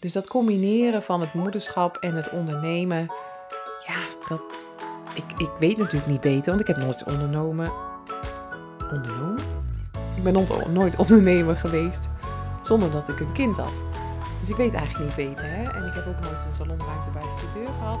Dus dat combineren van het moederschap en het ondernemen, ja, dat, ik, ik weet natuurlijk niet beter, want ik heb nooit ondernomen. Ondernomen? Ik ben nooit ondernemer geweest zonder dat ik een kind had. Dus ik weet eigenlijk niet beter. Hè? En ik heb ook nooit een salonruimte bij de deur gehad.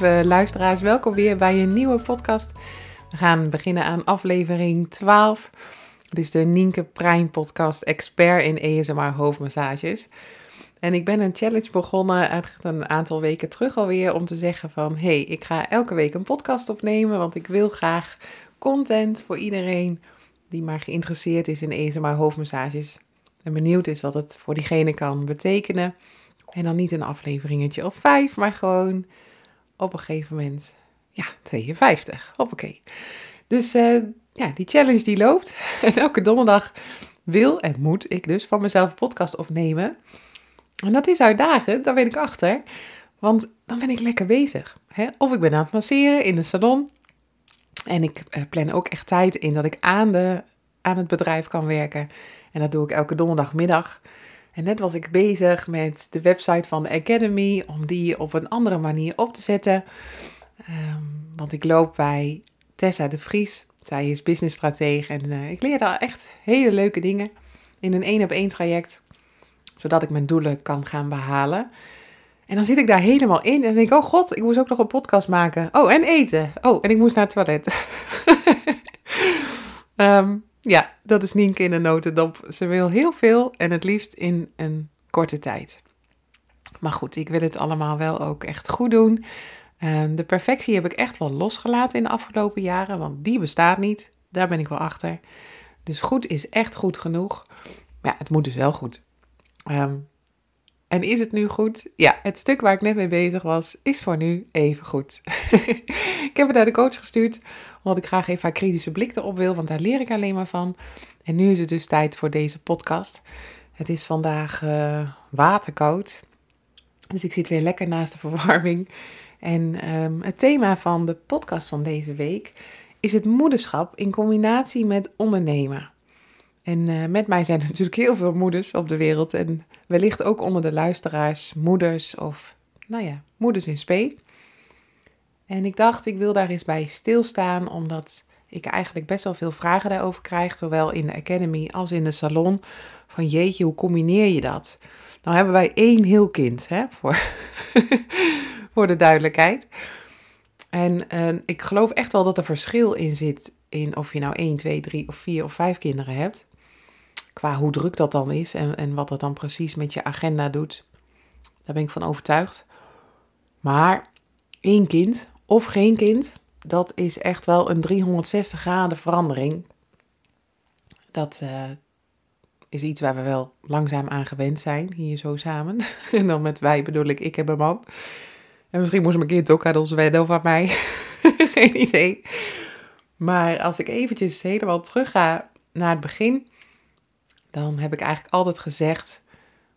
Lieve luisteraars. Welkom weer bij een nieuwe podcast. We gaan beginnen aan aflevering 12. Het is de Nienke Prijn podcast Expert in ASMR hoofdmassages. En ik ben een challenge begonnen een aantal weken terug alweer om te zeggen van... hey, ik ga elke week een podcast opnemen, want ik wil graag content voor iedereen die maar geïnteresseerd is in ASMR hoofdmassages. En benieuwd is wat het voor diegene kan betekenen. En dan niet een afleveringetje of vijf, maar gewoon op een gegeven moment, ja, 52. Hoppakee. Dus uh, ja, die challenge die loopt. En elke donderdag wil en moet ik dus van mezelf een podcast opnemen. En dat is uitdagend, daar ben ik achter. Want dan ben ik lekker bezig. Hè? Of ik ben aan het masseren in de salon. En ik uh, plan ook echt tijd in dat ik aan, de, aan het bedrijf kan werken. En dat doe ik elke donderdagmiddag. En net was ik bezig met de website van de Academy om die op een andere manier op te zetten. Ehm, want ik loop bij Tessa de Vries. Zij is businessstratege en uh, ik leer daar echt hele leuke dingen in een één op één traject. Zodat ik mijn doelen kan gaan behalen. En dan zit ik daar helemaal in en denk, oh god, ik moest ook nog een podcast maken. Oh, en eten. Oh, en ik moest naar het toilet. um, Ja, dat is Nienke in een notendop. Ze wil heel veel en het liefst in een korte tijd. Maar goed, ik wil het allemaal wel ook echt goed doen. Ehm, de perfectie heb ik echt wel losgelaten in de afgelopen jaren, want die bestaat niet. Daar ben ik wel achter. Dus goed is echt goed genoeg. Maar ja, het moet dus wel goed. Ehm, en is het nu goed? Ja, het stuk waar ik net mee bezig was, is voor nu even goed. ik heb het naar de coach gestuurd omdat ik graag even haar kritische blik erop wil, want daar leer ik alleen maar van. En nu is het dus tijd voor deze podcast. Het is vandaag uh, waterkoud, dus ik zit weer lekker naast de verwarming. En ehm, het thema van de podcast van deze week is het moederschap in combinatie met ondernemen. En uh, met mij zijn natuurlijk heel veel moeders op de wereld en wellicht ook onder de luisteraars moeders of, nou ja, moeders in spe. En ik dacht, ik wil daar eens bij stilstaan, omdat ik eigenlijk best wel veel vragen daarover krijg, zowel in de academy als in de salon. Van jeetje, hoe combineer je dat? Nou hebben wij één heel kind, hè, voor, voor de duidelijkheid. En uh, ik geloof echt wel dat er verschil in zit in of je nou 1, 2, 3 of 4 of 5 kinderen hebt. Qua hoe druk dat dan is en, en wat dat dan precies met je agenda doet. Daar ben ik van overtuigd. Maar één kind of geen kind, dat is echt wel een 360 graden verandering. Dat uh, is iets waar we wel langzaam aan gewend zijn, hier zo samen. en dan met wij bedoel ik, ik heb een man. En misschien moest mijn kind ook aan ons wennen of aan mij. geen idee. Maar als ik eventjes helemaal terug ga naar het begin, dan heb ik eigenlijk altijd gezegd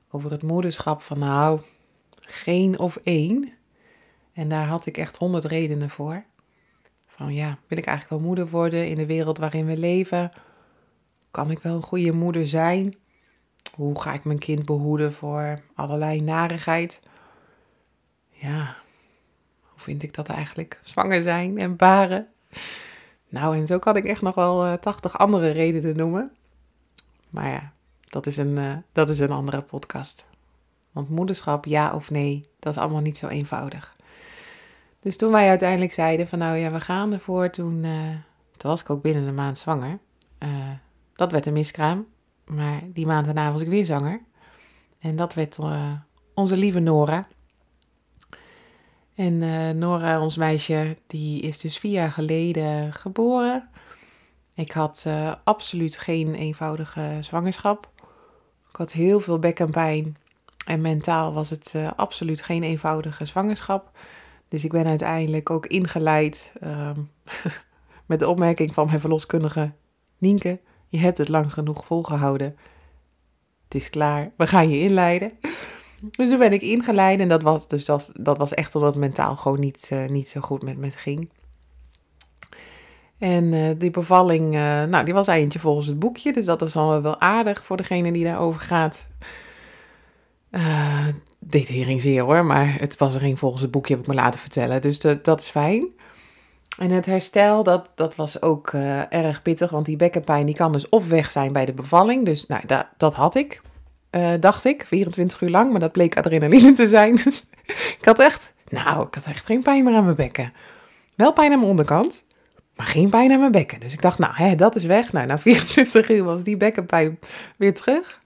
over het moederschap van nou, geen of één. En daar had ik echt honderd redenen voor. Van ja, wil ik eigenlijk wel moeder worden in de wereld waarin we leven? Kan ik wel een goede moeder zijn? Hoe ga ik mijn kind behoeden voor allerlei narigheid? Ja, hoe vind ik dat eigenlijk? Zwanger zijn en baren? Nou, en zo kan ik echt nog wel uh, 80 andere redenen noemen. Maar ja, dat is, een, uh, dat is een andere podcast. Want moederschap, ja of nee, dat is allemaal niet zo eenvoudig. Dus toen wij uiteindelijk zeiden van nou ja, we gaan ervoor, toen, toen was ik ook binnen een maand zwanger. Uh, dat werd een miskraam. Maar die maand daarna was ik weer zanger. En dat werd onze lieve Nora. En Nora, ons meisje, die is dus vier jaar geleden geboren. Ik had absoluut geen eenvoudige zwangerschap. Ik had heel veel bekkenpijn. En mentaal was het absoluut geen eenvoudige zwangerschap. Dus ik ben uiteindelijk ook ingeleid ehm, met de opmerking van mijn verloskundige Nienke. Je hebt het lang genoeg volgehouden. Het is klaar. We gaan je inleiden. Dus toen ben ik ingeleid en dat was, dus dat, dat was echt omdat het mentaal gewoon niet, uh, niet zo goed met me ging. En uh, die bevalling, uh, nou, die was eindje volgens het boekje. Dus dat is dan wel aardig voor degene die daarover gaat. Uh, deed zeer hoor, maar het was er geen volgens het boekje, heb ik me laten vertellen. Dus dat, is fijn. En het herstel, dat, dat was ook erg pittig, want die bekkenpijn die kan dus of weg zijn bij de bevalling. Dus nou, dat, dat had ik, dacht ik, 24 uur lang, maar dat bleek adrenaline te zijn. ik had echt, nou, ik had echt geen pijn meer aan mijn bekken. Wel pijn aan mijn onderkant, maar geen pijn aan mijn bekken. Dus ik dacht, nou, hè, dat is weg. Nou, na 24 uur was die bekkenpijn weer terug.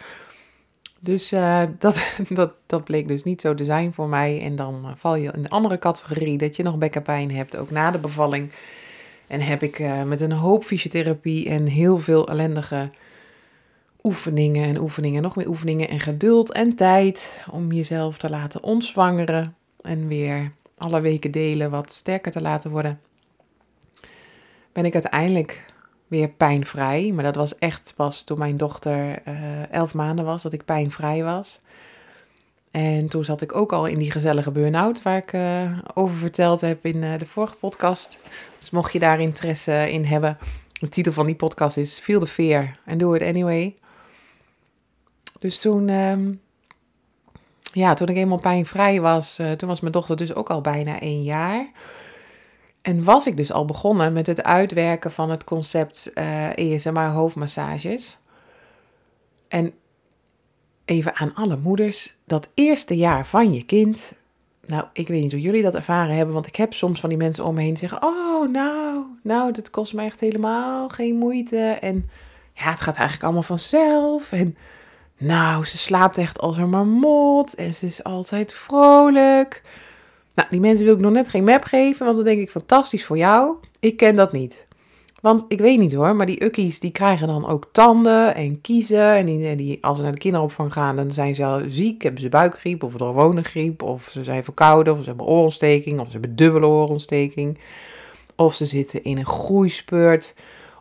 Dus uh, dat, dat, dat bleek dus niet zo te zijn voor mij. En dan uh, val je in de andere categorie dat je nog bekkenpijn hebt, ook na de bevalling. En heb ik uh, met een hoop fysiotherapie en heel veel ellendige oefeningen en oefeningen, nog meer oefeningen en geduld en tijd om jezelf te laten ontzwangeren en weer alle weken delen wat sterker te laten worden. Ben ik uiteindelijk weer pijnvrij. Maar dat was echt pas toen mijn dochter uh, elf maanden was, dat ik pijnvrij was. En toen zat ik ook al in die gezellige burn-out waar ik uh, over verteld heb in uh, de vorige podcast. Dus mocht je daar interesse in hebben, de titel van die podcast is Feel the Fear and Do It Anyway. Dus toen, um, ja, toen ik eenmaal pijnvrij was, toen was mijn dochter dus ook al bijna één jaar. En was ik dus al begonnen met het uitwerken van het concept uh, eh, ESMR hoofdmassages. En even aan alle moeders, dat eerste jaar van je kind. Nou, ik weet niet hoe jullie dat ervaren hebben, want ik heb soms van die mensen om me heen zeggen: Oh, nou, nou, dat kost me echt helemaal geen moeite. En ja, het gaat eigenlijk allemaal vanzelf. En nou, ze slaapt echt als een marmot en ze is altijd vrolijk. Nou, die mensen wil ik nog net geen map geven, want dan denk ik fantastisch voor jou. Ik ken dat niet. Want ik weet niet hoor, maar die ukkies die krijgen dan ook tanden en kiezen. En die, die, als ze naar de kinderopvang gaan, dan zijn ze ziek. Hebben ze buikgriep of gewone griep. Of ze zijn verkouden of ze hebben oorontsteking. Of ze hebben dubbele oorontsteking. Of ze zitten in een groeispurt.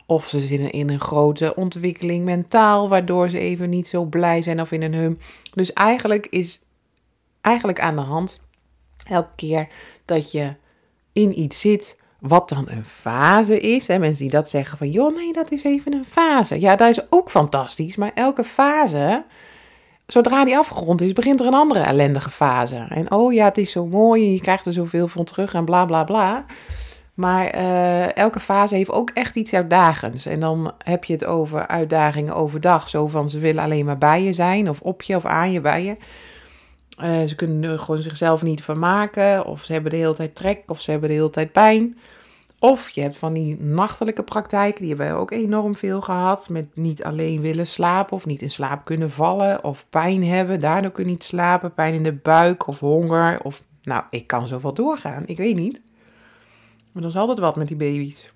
Of ze zitten in een grote ontwikkeling mentaal, waardoor ze even niet zo blij zijn of in een hum. Dus eigenlijk is eigenlijk aan de hand Elke keer dat je in iets zit wat dan een fase is. Hè, mensen die dat zeggen van, joh, nee, dat is even een fase. Ja, dat is ook fantastisch, maar elke fase, zodra die afgerond is, begint er een andere ellendige fase. En oh ja, het is zo mooi en je krijgt er zoveel van terug en bla bla bla. Maar uh, elke fase heeft ook echt iets uitdagends. En dan heb je het over uitdagingen overdag. Zo van ze willen alleen maar bij je zijn, of op je of aan je bij je. Uh, ze kunnen gewoon zichzelf niet vermaken, of ze hebben de hele tijd trek, of ze hebben de hele tijd pijn. Of je hebt van die nachtelijke praktijken, die hebben we ook enorm veel gehad. Met niet alleen willen slapen, of niet in slaap kunnen vallen, of pijn hebben, daardoor kun je niet slapen. Pijn in de buik, of honger, of nou, ik kan zoveel doorgaan, ik weet niet. Maar dat is altijd wat met die baby's.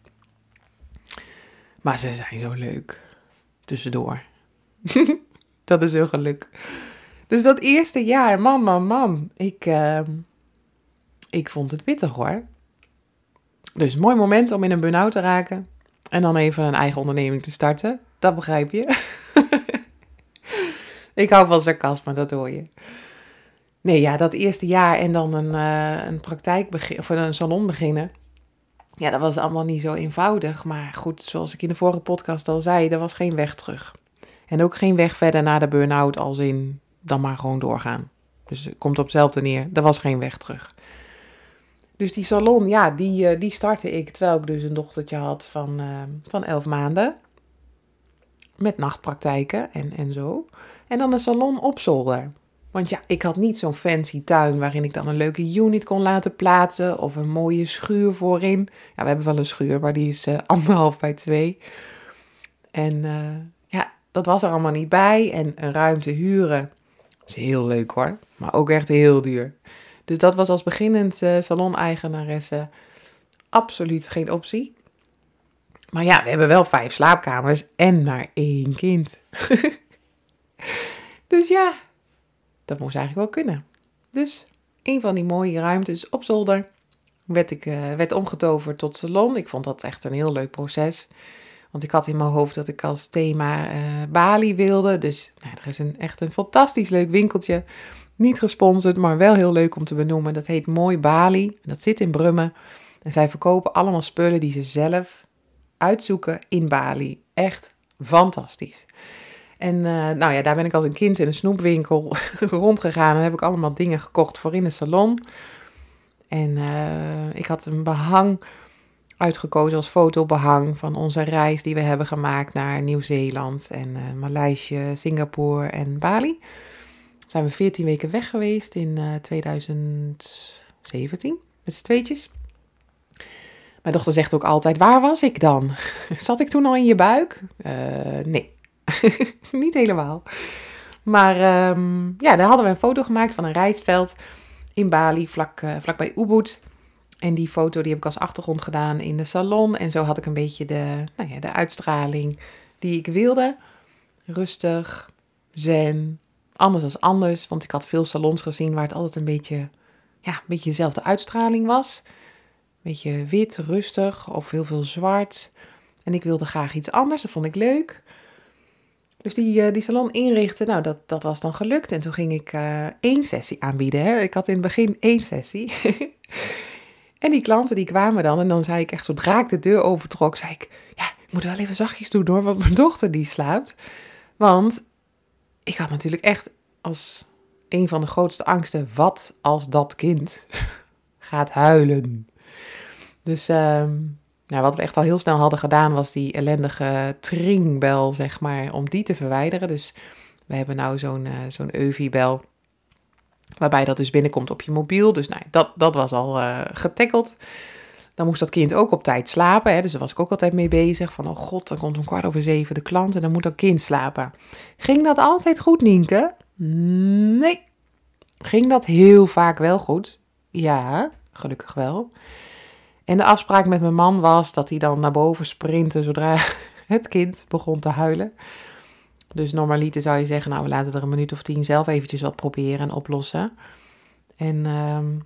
Maar ze zijn zo leuk. Tussendoor. dat is heel geluk. Dus dat eerste jaar, man, man, man. Ik, uh, ik vond het pittig hoor. Dus mooi moment om in een burn-out te raken. En dan even een eigen onderneming te starten. Dat begrijp je. ik hou van sarcasme, dat hoor je. Nee, ja, dat eerste jaar en dan een, uh, een praktijk beginnen, of een salon beginnen. Ja, dat was allemaal niet zo eenvoudig. Maar goed, zoals ik in de vorige podcast al zei, er was geen weg terug. En ook geen weg verder naar de burn-out als in dan maar gewoon doorgaan. Dus het komt op hetzelfde neer. Er was geen weg terug. Dus die salon, ja, die, uh, die startte ik terwijl ik dus een dochtertje had van, uh, van elf maanden. Met nachtpraktijken en, en zo. En dan een salon op zolder. Want ja, ik had niet zo'n fancy tuin waarin ik dan een leuke unit kon laten plaatsen of een mooie schuur voorin. Ja, we hebben wel een schuur, maar die is uh, anderhalf bij twee. En ja, dat was er allemaal niet bij. En een ruimte huren is heel leuk hoor, maar ook echt heel duur. Dus dat was als beginnend uh, salon-eigenaresse absoluut geen optie. Maar ja, we hebben wel vijf slaapkamers en maar één kind. dus ja, dat moest eigenlijk wel kunnen. Dus een van die mooie ruimtes op zolder werd ik uh, werd omgetoverd tot salon. Ik vond dat echt een heel leuk proces. Want ik had in mijn hoofd dat ik als thema uh, Bali wilde. Dus nou, er is een, echt een fantastisch leuk winkeltje. Niet gesponsord, maar wel heel leuk om te benoemen. Dat heet Mooi Bali. Dat zit in Brummen. En zij verkopen allemaal spullen die ze zelf uitzoeken in Bali. Echt fantastisch. En uh, nou ja, daar ben ik als een kind in een snoepwinkel rondgegaan en heb ik allemaal dingen gekocht voor in de salon. En uh, ik had een behang uitgekozen als fotobehang van onze reis die we hebben gemaakt naar Nieuw-Zeeland en uh, Maleisië, Singapore en Bali. Zijn we 14 weken weg geweest in 2017 met z'n tweetjes. Mijn dochter zegt ook altijd: Waar was ik dan? Zat ik toen al in je buik? Uh, nee, niet helemaal. Maar um, ja, daar hadden we een foto gemaakt van een rijstveld in Bali, vlak, vlakbij Ubud. En die foto die heb ik als achtergrond gedaan in de salon. En zo had ik een beetje de, nou ja, de uitstraling die ik wilde. Rustig, zen, anders als anders. Want ik had veel salons gezien waar het altijd een beetje, ja, een beetje dezelfde uitstraling was beetje wit, rustig of heel veel zwart. En ik wilde graag iets anders, dat vond ik leuk. Dus die, uh, die salon inrichten, nou dat, dat was dan gelukt. En toen ging ik uh, één sessie aanbieden. Hè. Ik had in het begin één sessie. en die klanten die kwamen dan en dan zei ik echt, zodra ik de deur opentrok, zei ik... Ja, ik moet wel even zachtjes doen hoor, want mijn dochter die slaapt. Want ik had natuurlijk echt als een van de grootste angsten, wat als dat kind gaat huilen? Dus um, nou, wat we echt al heel snel hadden gedaan was die ellendige tringbel, zeg maar, om die te verwijderen. Dus we hebben nou zo'n uh, zo'n EUVI-bel, waarbij dat dus binnenkomt op je mobiel. Dus nou, dat, dat was al uh. Dan moest dat kind ook op tijd slapen. Hè? Dus daar was ik ook altijd mee bezig. Van, oh god, dan komt om kwart over zeven de klant en dan moet dat kind slapen. Ging dat altijd goed, Nienke? Nee. Ging dat heel vaak wel goed? Ja, gelukkig wel. En de afspraak met mijn man was dat hij dan naar boven sprintte zodra het kind begon te huilen. Dus normaliter zou je zeggen, nou we laten er een minuut of tien zelf eventjes wat proberen en oplossen. En um,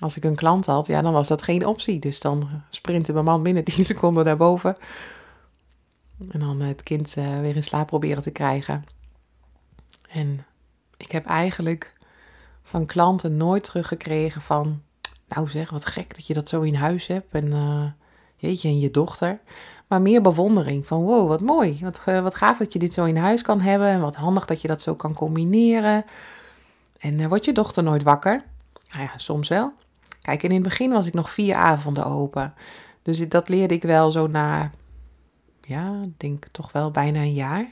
als ik een klant had, ja dan was dat geen optie. Dus dan sprintte mijn man binnen 10 seconden naar boven. En dan het kind uh, weer in slaap proberen te krijgen. En ik heb eigenlijk van klanten nooit teruggekregen van nou zeg, wat gek dat je dat zo in huis hebt. En uh, jeetje, en je dochter. Maar meer bewondering van wow, wat mooi. Wat, uh, wat gaaf dat je dit zo in huis kan hebben. En wat handig dat je dat zo kan combineren. En uh, wordt je dochter nooit wakker? Nou ja, soms wel. Kijk, in het begin was ik nog vier avonden open. Dus dat leerde ik wel zo na, ja, denk toch wel bijna een jaar.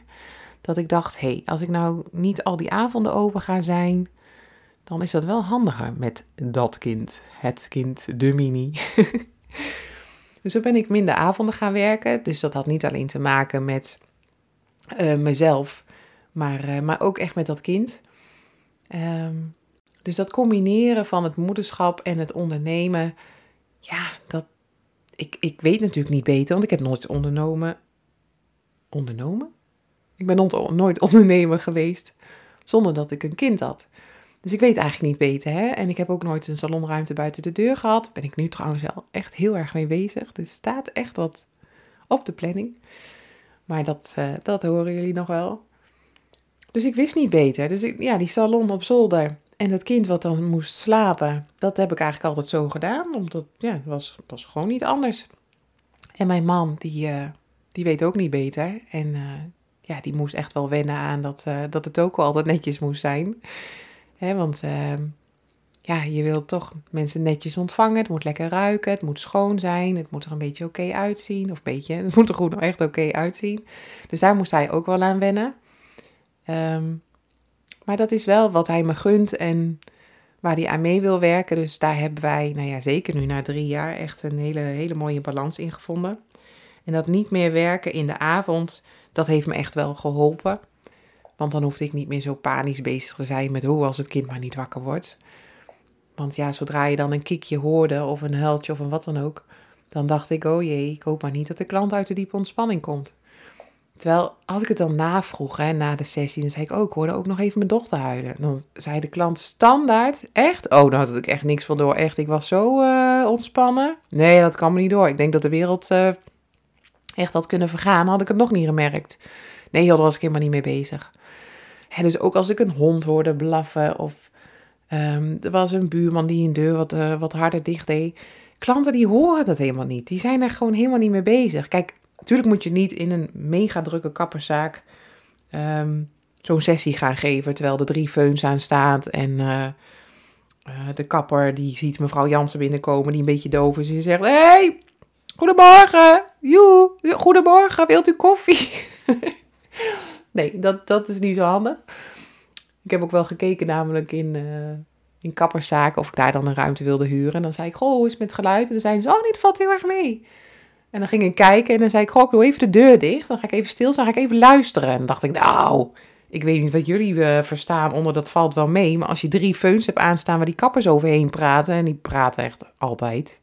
Dat ik dacht, hé, hey, als ik nou niet al die avonden open ga zijn, dan is dat wel handiger met dat kind, het kind, de mini. dus zo ben ik minder avonden gaan werken. Dus dat had niet alleen te maken met uh, mezelf, maar, uh, maar ook echt met dat kind. Um, dus dat combineren van het moederschap en het ondernemen, ja, dat, ik, ik weet natuurlijk niet beter, want ik heb nooit ondernomen. Ondernomen? Ik ben nooit ondernemer geweest zonder dat ik een kind had. Dus ik weet eigenlijk niet beter. Hè? En ik heb ook nooit een salonruimte buiten de deur gehad. Ben ik nu trouwens wel echt heel erg mee bezig. Dus staat echt wat op de planning. Maar dat, uh, dat horen jullie nog wel. Dus ik wist niet beter. Dus ik, ja, die salon op zolder en het kind wat dan moest slapen, dat heb ik eigenlijk altijd zo gedaan. Omdat, ja, het was, was gewoon niet anders. En mijn man, die, uh, die weet ook niet beter. En uh, ja, die moest echt wel wennen aan dat, dat het ook wel altijd netjes moest zijn want uh, ja, je wilt toch mensen netjes ontvangen. Het moet lekker ruiken. Het moet schoon zijn. Het moet er een beetje oké uitzien. Of beetje, het moet er goed echt oké uitzien. Dus daar moest hij ook wel aan wennen. Um, Maar dat is wel wat hij me gunt en waar hij aan mee wil werken. Dus daar hebben wij, nou ja, zeker nu na drie jaar, echt een hele, hele mooie balans in gevonden. En dat niet meer werken in de avond, dat heeft me echt wel geholpen. Want dan hoefde ik niet meer zo panisch bezig te zijn met hoe als het kind maar niet wakker wordt. Want ja, zodra je dan een kikje hoorde of een huiltje of een wat dan ook, dan dacht ik, oh jee, ik hoop maar niet dat de klant uit de diepe ontspanning komt. Terwijl als ik het dan navroeg, hè, na de sessie, dan zei ik, oh, ik hoorde ook nog even mijn dochter huilen. Dan zei de klant standaard, echt? Oh, nou had ik echt niks van door. Echt, ik was zo uh, ontspannen. Nee, dat kan me niet door. Ik denk dat de wereld uh, echt had kunnen vergaan, had ik het nog niet gemerkt. Nee, joh, daar was ik helemaal niet mee bezig. Dus ook als ik een hond hoorde blaffen of um, er was een buurman die een deur wat, uh, wat harder dicht deed. Klanten die horen dat helemaal niet. Die zijn er gewoon helemaal niet mee bezig. Kijk, natuurlijk moet je niet in een mega drukke kapperszaak um, zo'n sessie gaan geven terwijl er drie feuns aan staat en uh, uh, de kapper die ziet mevrouw Jansen binnenkomen die een beetje doof is en zegt: Hey, goedemorgen, joe, goedemorgen, wilt u koffie? nee, dat, dat is niet zo handig. Ik heb ook wel gekeken namelijk in, uh, in kapperszaken of ik daar dan een ruimte wilde huren. En dan zei ik, goh, is met geluid? En dan zeiden ze, oh nee, valt heel erg mee. En dan ging ik kijken en dan zei ik, goh, ik doe even de deur dicht. Dan ga ik even stil, dan ga ik even luisteren. En dan dacht ik, nou, ik weet niet wat jullie uh, verstaan onder dat valt wel mee. Maar als je drie feuns hebt aanstaan waar die kappers overheen praten. En die praten echt altijd.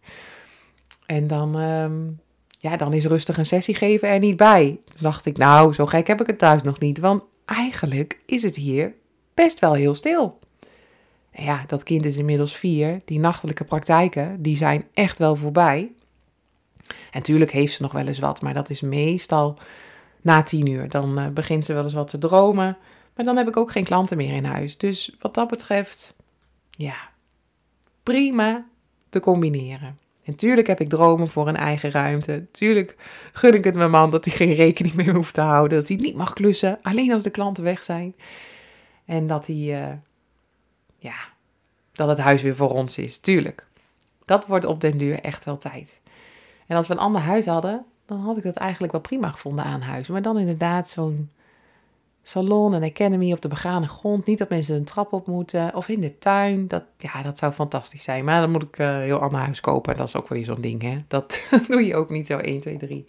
En dan, um, ja, dan is rustig een sessie geven er niet bij. Toen dacht ik, nou, zo gek heb ik het thuis nog niet. Want eigenlijk is het hier best wel heel stil. En ja, dat kind is inmiddels vier. Die nachtelijke praktijken, die zijn echt wel voorbij. En natuurlijk heeft ze nog wel eens wat, maar dat is meestal na tien uur. Dan uh, begint ze wel eens wat te dromen. Maar dan heb ik ook geen klanten meer in huis. Dus wat dat betreft, ja, prima te combineren. En tuurlijk heb ik dromen voor een eigen ruimte. Tuurlijk gun ik het mijn man dat hij geen rekening meer hoeft te houden. Dat hij niet mag klussen, alleen als de klanten weg zijn. En dat hij, uh, ja, dat het huis weer voor ons is. Tuurlijk. Dat wordt op den duur echt wel tijd. En als we een ander huis hadden, dan had ik dat eigenlijk wel prima gevonden aan huis. Maar dan inderdaad zo'n salon, een academy op de begane grond. Niet dat mensen een trap op moeten. Of in de tuin. Dat, ja, dat zou fantastisch zijn. Maar dan moet ik een heel ander huis kopen. Dat is ook weer zo'n ding, hè. Dat doe je ook niet zo 1, 2, 3.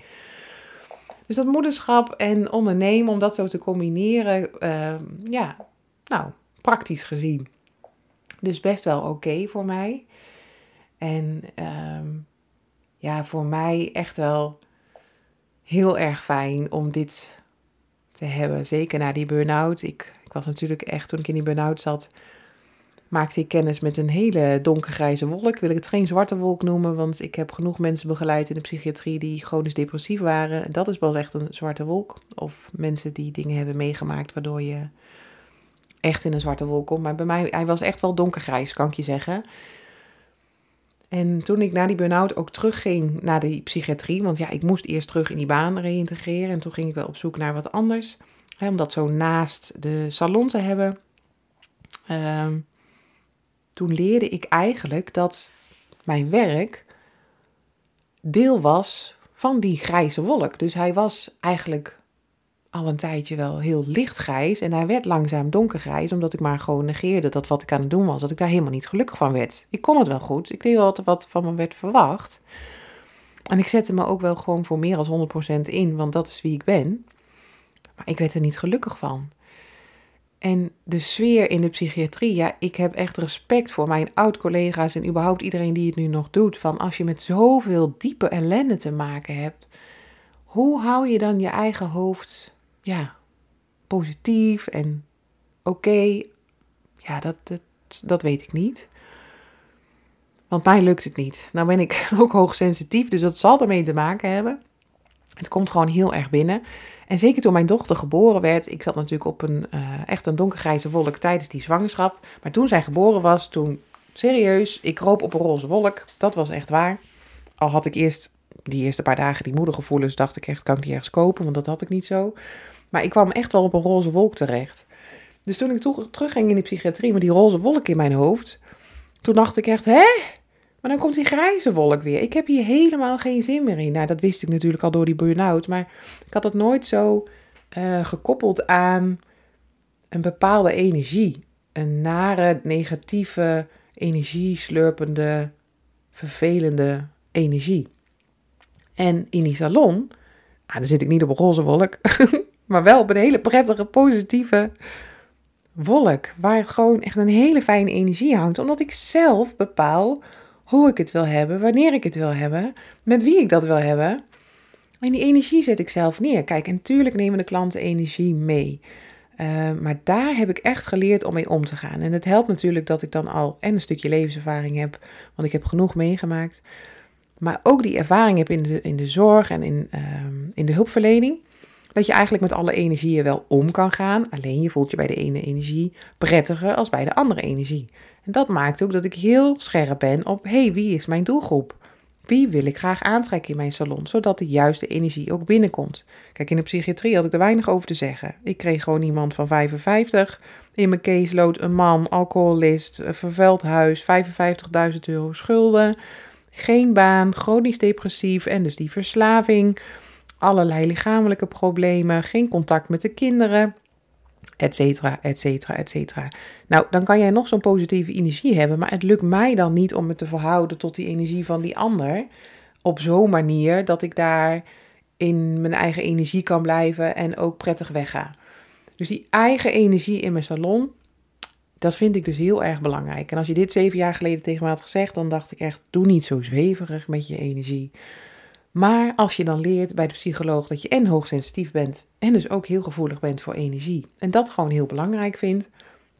Dus dat moederschap en ondernemen, om dat zo te combineren, uh, ja, nou, praktisch gezien. Dus best wel oké voor mij. En um, ja, voor mij echt wel heel erg fijn om dit te hebben. Zeker na die burn-out. Ik, ik was natuurlijk echt, toen ik in die burn-out zat, maakte ik kennis met een hele donkergrijze wolk. Wil ik het geen zwarte wolk noemen, want ik heb genoeg mensen begeleid in de psychiatrie die chronisch depressief waren. Dat is wel echt een zwarte wolk. Of mensen die dingen hebben meegemaakt waardoor je echt in een zwarte wolk komt. Maar bij mij, hij was echt wel donkergrijs, kan ik je zeggen. En toen ik na die burn-out ook terugging naar de psychiatrie, want ja, ik moest eerst terug in die baan reïntegreren en toen ging ik wel op zoek naar wat anders, hè, om dat zo naast de salon te hebben. Uh, toen leerde ik eigenlijk dat mijn werk deel was van die grijze wolk. Dus hij was eigenlijk al een tijdje wel heel lichtgrijs. En hij werd langzaam donkergrijs, omdat ik maar gewoon negeerde dat wat ik aan het doen was, dat ik daar helemaal niet gelukkig van werd. Ik kon het wel goed. Ik deed wel wat van me werd verwacht. En ik zette me ook wel gewoon voor meer dan 100% in, want dat is wie ik ben. Maar ik werd er niet gelukkig van. En de sfeer in de psychiatrie, ja, ik heb echt respect voor mijn oud-collega's en überhaupt iedereen die het nu nog doet. Van als je met zoveel diepe ellende te maken hebt, hoe hou je dan je eigen hoofd ja, positief en oké. Ja, dat, dat, dat weet ik niet. Want mij lukt het niet. Nou ben ik ook hoogsensitief, dus dat zal ermee te maken hebben. Het komt gewoon heel erg binnen. En zeker toen mijn dochter geboren werd, ik zat natuurlijk op een uh, echt een donkergrijze wolk tijdens die zwangerschap. Maar toen zij geboren was, toen serieus, ik kroop op een roze wolk. Dat was echt waar. Al had ik eerst die eerste paar dagen die moedergevoelens, dacht ik echt, kan ik die ergens kopen? Want dat had ik niet zo. Maar ik kwam echt wel op een roze wolk terecht. Dus toen ik terugging in de psychiatrie met die roze wolk in mijn hoofd, toen dacht ik echt, hè? Maar dan komt die grijze wolk weer. Ik heb hier helemaal geen zin meer in. Nou, dat wist ik natuurlijk al door die burn-out. Maar ik had het nooit zo uh, gekoppeld aan een bepaalde energie. Een nare, negatieve, energieslurpende, vervelende energie. En in die salon, ah, dan zit ik niet op een roze wolk, maar wel op een hele prettige, positieve wolk. Waar het gewoon echt een hele fijne energie hangt. Omdat ik zelf bepaal hoe ik het wil hebben, wanneer ik het wil hebben, met wie ik dat wil hebben. En die energie zet ik zelf neer. Kijk, en nemen de klanten energie mee. Uh, maar daar heb ik echt geleerd om mee om te gaan. En het helpt natuurlijk dat ik dan al en een stukje levenservaring heb, want ik heb genoeg meegemaakt. Maar ook die ervaring heb in de, in de zorg en in, uh, in de hulpverlening. Dat je eigenlijk met alle energieën wel om kan gaan. Alleen je voelt je bij de ene energie prettiger als bij de andere energie. En dat maakt ook dat ik heel scherp ben op: hey, wie is mijn doelgroep? Wie wil ik graag aantrekken in mijn salon, zodat de juiste energie ook binnenkomt? Kijk, in de psychiatrie had ik er weinig over te zeggen. Ik kreeg gewoon iemand van 55 in mijn caseload, een man, alcoholist, een vervuild huis, 55.000 euro schulden, geen baan, chronisch depressief en dus die verslaving, allerlei lichamelijke problemen, geen contact met de kinderen, etcetera, etcetera, etcetera. Nou, dan kan jij nog zo'n positieve energie hebben, maar het lukt mij dan niet om me te verhouden tot die energie van die ander op zo'n manier dat ik daar in mijn eigen energie kan blijven en ook prettig wegga. Dus die eigen energie in mijn salon, dat vind ik dus heel erg belangrijk. En als je dit zeven jaar geleden tegen me had gezegd, dan dacht ik echt, doe niet zo zweverig met je energie. Maar als je dan leert bij de psycholoog dat je en hoogsensitief bent en dus ook heel gevoelig bent voor energie en dat gewoon heel belangrijk vindt,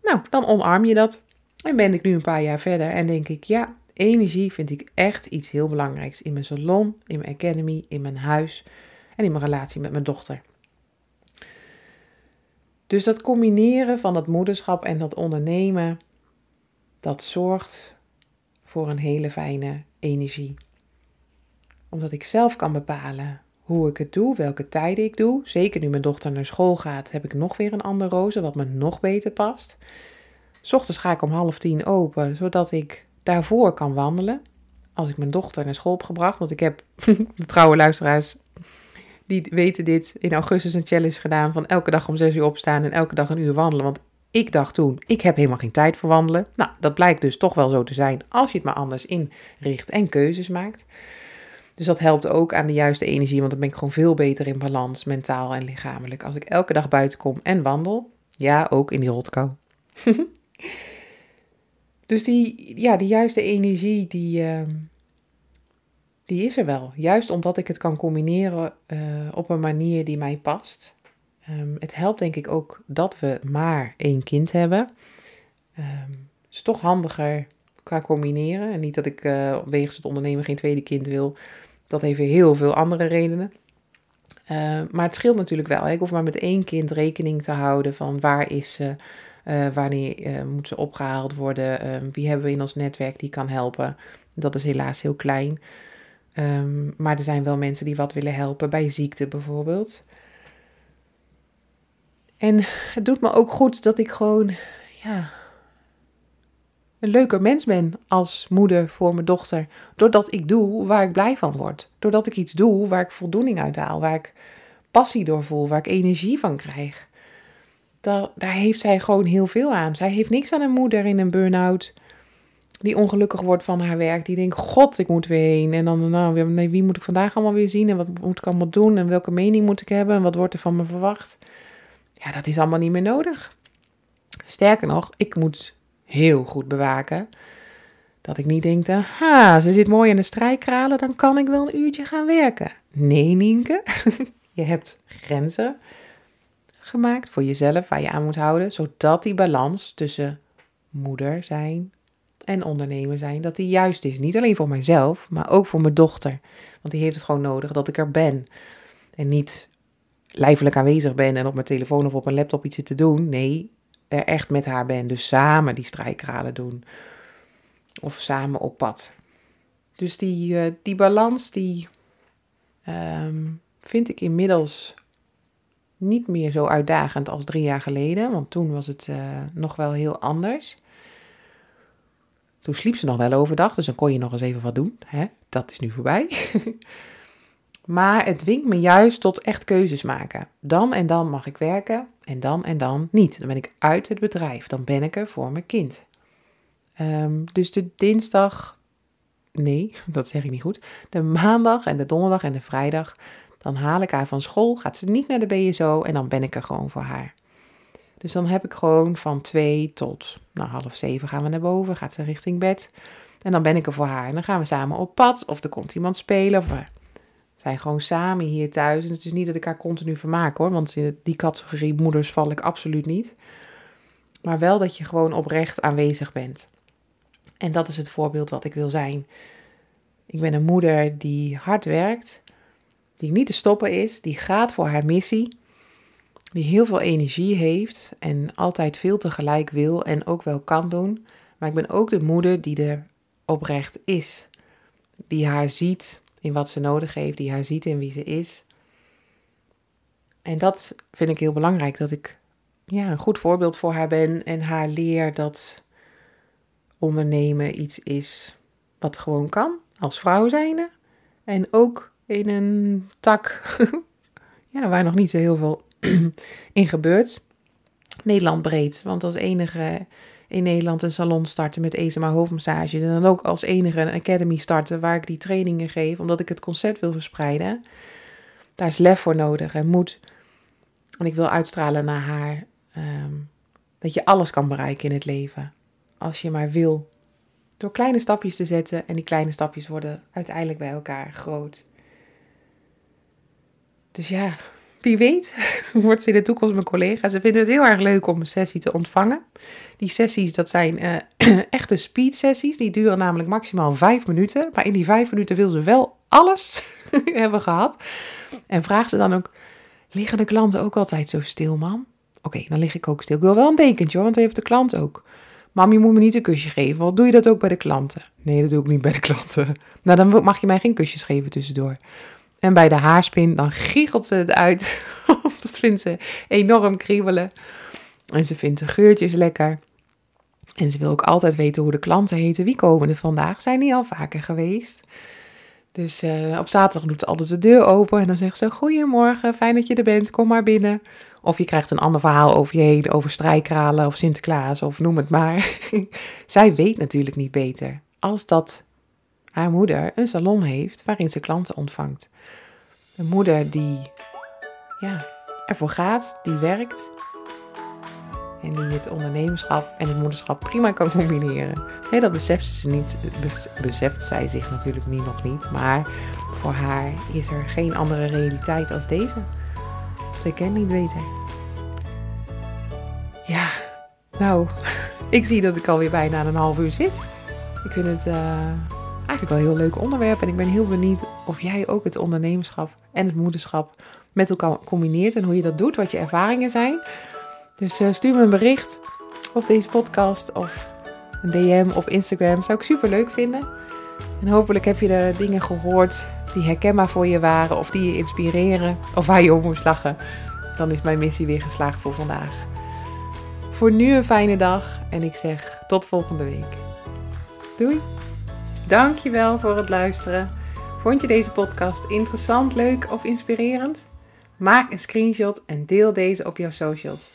nou, dan omarm je dat. En ben ik nu een paar jaar verder en denk ik, ja, energie vind ik echt iets heel belangrijks in mijn salon, in mijn academy, in mijn huis en in mijn relatie met mijn dochter. Dus dat combineren van dat moederschap en dat ondernemen, dat zorgt voor een hele fijne energie omdat ik zelf kan bepalen hoe ik het doe, welke tijden ik doe. Zeker nu mijn dochter naar school gaat, heb ik nog weer een ander roze wat me nog beter past. S ochtends ga ik om half tien open, zodat ik daarvoor kan wandelen. Als ik mijn dochter naar school heb gebracht. Want ik heb de trouwe luisteraars, die weten dit, in augustus een challenge gedaan van elke dag om zes uur opstaan en elke dag een uur wandelen. Want ik dacht toen, ik heb helemaal geen tijd voor wandelen. Nou, dat blijkt dus toch wel zo te zijn als je het maar anders inricht en keuzes maakt. Dus dat helpt ook aan de juiste energie, want dan ben ik gewoon veel beter in balans, mentaal en lichamelijk. Als ik elke dag buiten kom en wandel, ja, ook in die rotkou. dus die, ja, die juiste energie, die, uh, die is er wel. Juist omdat ik het kan combineren uh, op een manier die mij past. Um, het helpt denk ik ook dat we maar één kind hebben. Um, is toch handiger qua combineren. En niet dat ik uh, wegens het ondernemen geen tweede kind wil. Dat heeft heel veel andere redenen. Uh, maar het scheelt natuurlijk wel. Hè? Ik hoef maar met één kind rekening te houden van waar is ze, uh, wanneer uh, moet ze opgehaald worden, wie hebben we in ons netwerk die kan helpen. Dat is helaas heel klein. Um, maar er zijn wel mensen die wat willen helpen bij ziekte bijvoorbeeld. En het doet me ook goed dat ik gewoon, ja, een leuker mens ben als moeder voor mijn dochter. Doordat ik doe waar ik blij van word. Doordat ik iets doe waar ik voldoening uit haal. Waar ik passie door voel. Waar ik energie van krijg. Daar, daar heeft zij gewoon heel veel aan. Zij heeft niks aan een moeder in een burn-out. Die ongelukkig wordt van haar werk. Die denkt, god, ik moet weer heen. En dan, nou, nee, wie moet ik vandaag allemaal weer zien? En wat moet ik allemaal doen? En welke mening moet ik hebben? En wat wordt er van me verwacht? Ja, dat is allemaal niet meer nodig. Sterker nog, ik moet heel goed bewaken. Dat ik niet denk, ha, ze zit mooi in de strijkralen, dan kan ik wel een uurtje gaan werken. Nee, Nienke, je hebt grenzen gemaakt voor jezelf waar je aan moet houden, zodat die balans tussen moeder zijn en ondernemer zijn, dat die juist is. Niet alleen voor mijzelf, maar ook voor mijn dochter. Want die heeft het gewoon nodig dat ik er ben. En niet lijfelijk aanwezig ben en op mijn telefoon of op mijn laptop iets te doen. Nee, er echt met haar ben. Dus samen die strijkraden doen. Of samen op pad. Dus die, uh, die balans, die um, vind ik inmiddels niet meer zo uitdagend als drie jaar geleden. Want toen was het uh, nog wel heel anders. Toen sliep ze nog wel overdag, dus dan kon je nog eens even wat doen. Hè? Dat is nu voorbij. maar het dwingt me juist tot echt keuzes maken. Dan en dan mag ik werken. En dan en dan niet. Dan ben ik uit het bedrijf. Dan ben ik er voor mijn kind. Ehm, dus de dinsdag, nee, dat zeg ik niet goed. De maandag en de donderdag en de vrijdag, dan haal ik haar van school, gaat ze niet naar de BSO en dan ben ik er gewoon voor haar. Dus dan heb ik gewoon van twee tot nou, half zeven gaan we naar boven, gaat ze richting bed. En dan ben ik er voor haar. En dan gaan we samen op pad of er komt iemand spelen. Of zijn gewoon samen hier thuis. En het is niet dat ik haar continu vermaak hoor, want in die categorie moeders val ik absoluut niet. Maar wel dat je gewoon oprecht aanwezig bent. En dat is het voorbeeld wat ik wil zijn. Ik ben een moeder die hard werkt, die niet te stoppen is, die gaat voor haar missie, die heel veel energie heeft en altijd veel tegelijk wil en ook wel kan doen. Maar ik ben ook de moeder die er oprecht is, die haar ziet in wat ze nodig heeft, die haar ziet in wie ze is. En dat vind ik heel belangrijk, dat ik ja, een goed voorbeeld voor haar ben en haar leer dat ondernemen iets is wat gewoon kan als vrouw zijnde. En ook in een tak ja, waar nog niet zo heel veel in gebeurt. Nederland breed, want als enige in Nederland een salon starten met ESMA hoofdmassage. En dan ook als enige een academy starten waar ik die trainingen geef, omdat ik het concept wil verspreiden. Daar is lef voor nodig en moed. En ik wil uitstralen naar haar ehm, dat je alles kan bereiken in het leven als je maar wil. Door kleine stapjes te zetten en die kleine stapjes worden uiteindelijk bij elkaar groot. Dus ja, wie weet wordt ze in de toekomst mijn collega. Ze vinden het heel erg leuk om een sessie te ontvangen. Die sessies, dat zijn uh, echte speed sessies. Die duren namelijk maximaal vijf minuten. Maar in die vijf minuten wil ze wel alles hebben gehad. En vraagt ze dan ook, liggen de klanten ook altijd zo stil, man? Oké, dan lig ik ook stil. Ik wil wel een dekentje, want dan heeft de klant ook. Mam, je moet me niet een kusje geven. Wat doe je dat ook bij de klanten? Nee, dat doe ik niet bij de klanten. Nou, dan mag je mij geen kusjes geven tussendoor. En bij de haarspin, dan giechelt ze het uit. dat vindt ze enorm kriebelen. En ze vindt de geurtjes lekker. En ze wil ook altijd weten hoe de klanten heten. Wie komen er vandaag? Zijn die al vaker geweest? Dus uh, op zaterdag doet ze altijd de deur open en dan zegt ze: Goedemorgen, fijn dat je er bent, kom maar binnen. Of je krijgt een ander verhaal over je heen, over strijkralen of Sinterklaas of noem het maar. Zij weet natuurlijk niet beter als dat haar moeder een salon heeft waarin ze klanten ontvangt. Een moeder die ja, ervoor gaat, die werkt en die het ondernemerschap en het moederschap prima kan combineren. Nee, dat beseft ze niet, beseft zij zich natuurlijk niet, nog niet, maar voor haar is er geen andere realiteit als deze. Ze kent niet beter. Ja, nou, ik zie dat ik alweer bijna een half uur zit. Ik vind het uh, eigenlijk wel heel leuk onderwerp en ik ben heel benieuwd of jij ook het ondernemerschap en het moederschap met elkaar combineert en hoe je dat doet, wat je ervaringen zijn. Dus uh, stuur me een bericht op deze podcast of een DM op Instagram. Zou ik super leuk vinden. En hopelijk heb je de dingen gehoord die herkenbaar voor je waren of die je inspireren of waar je op moest lachen. Dan is mijn missie weer geslaagd voor vandaag. Voor nu een fijne dag en ik zeg tot volgende week. Doei! Dankjewel voor het luisteren. Vond je deze podcast interessant, leuk of inspirerend? Maak een screenshot en deel deze op jouw socials.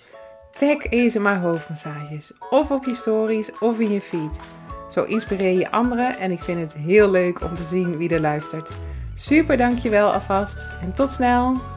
Tag ESMA hoofdmassages of op je stories of in je feed. Zo inspireer je anderen en ik vind het heel leuk om te zien wie er luistert. Super dankjewel alvast en tot snel!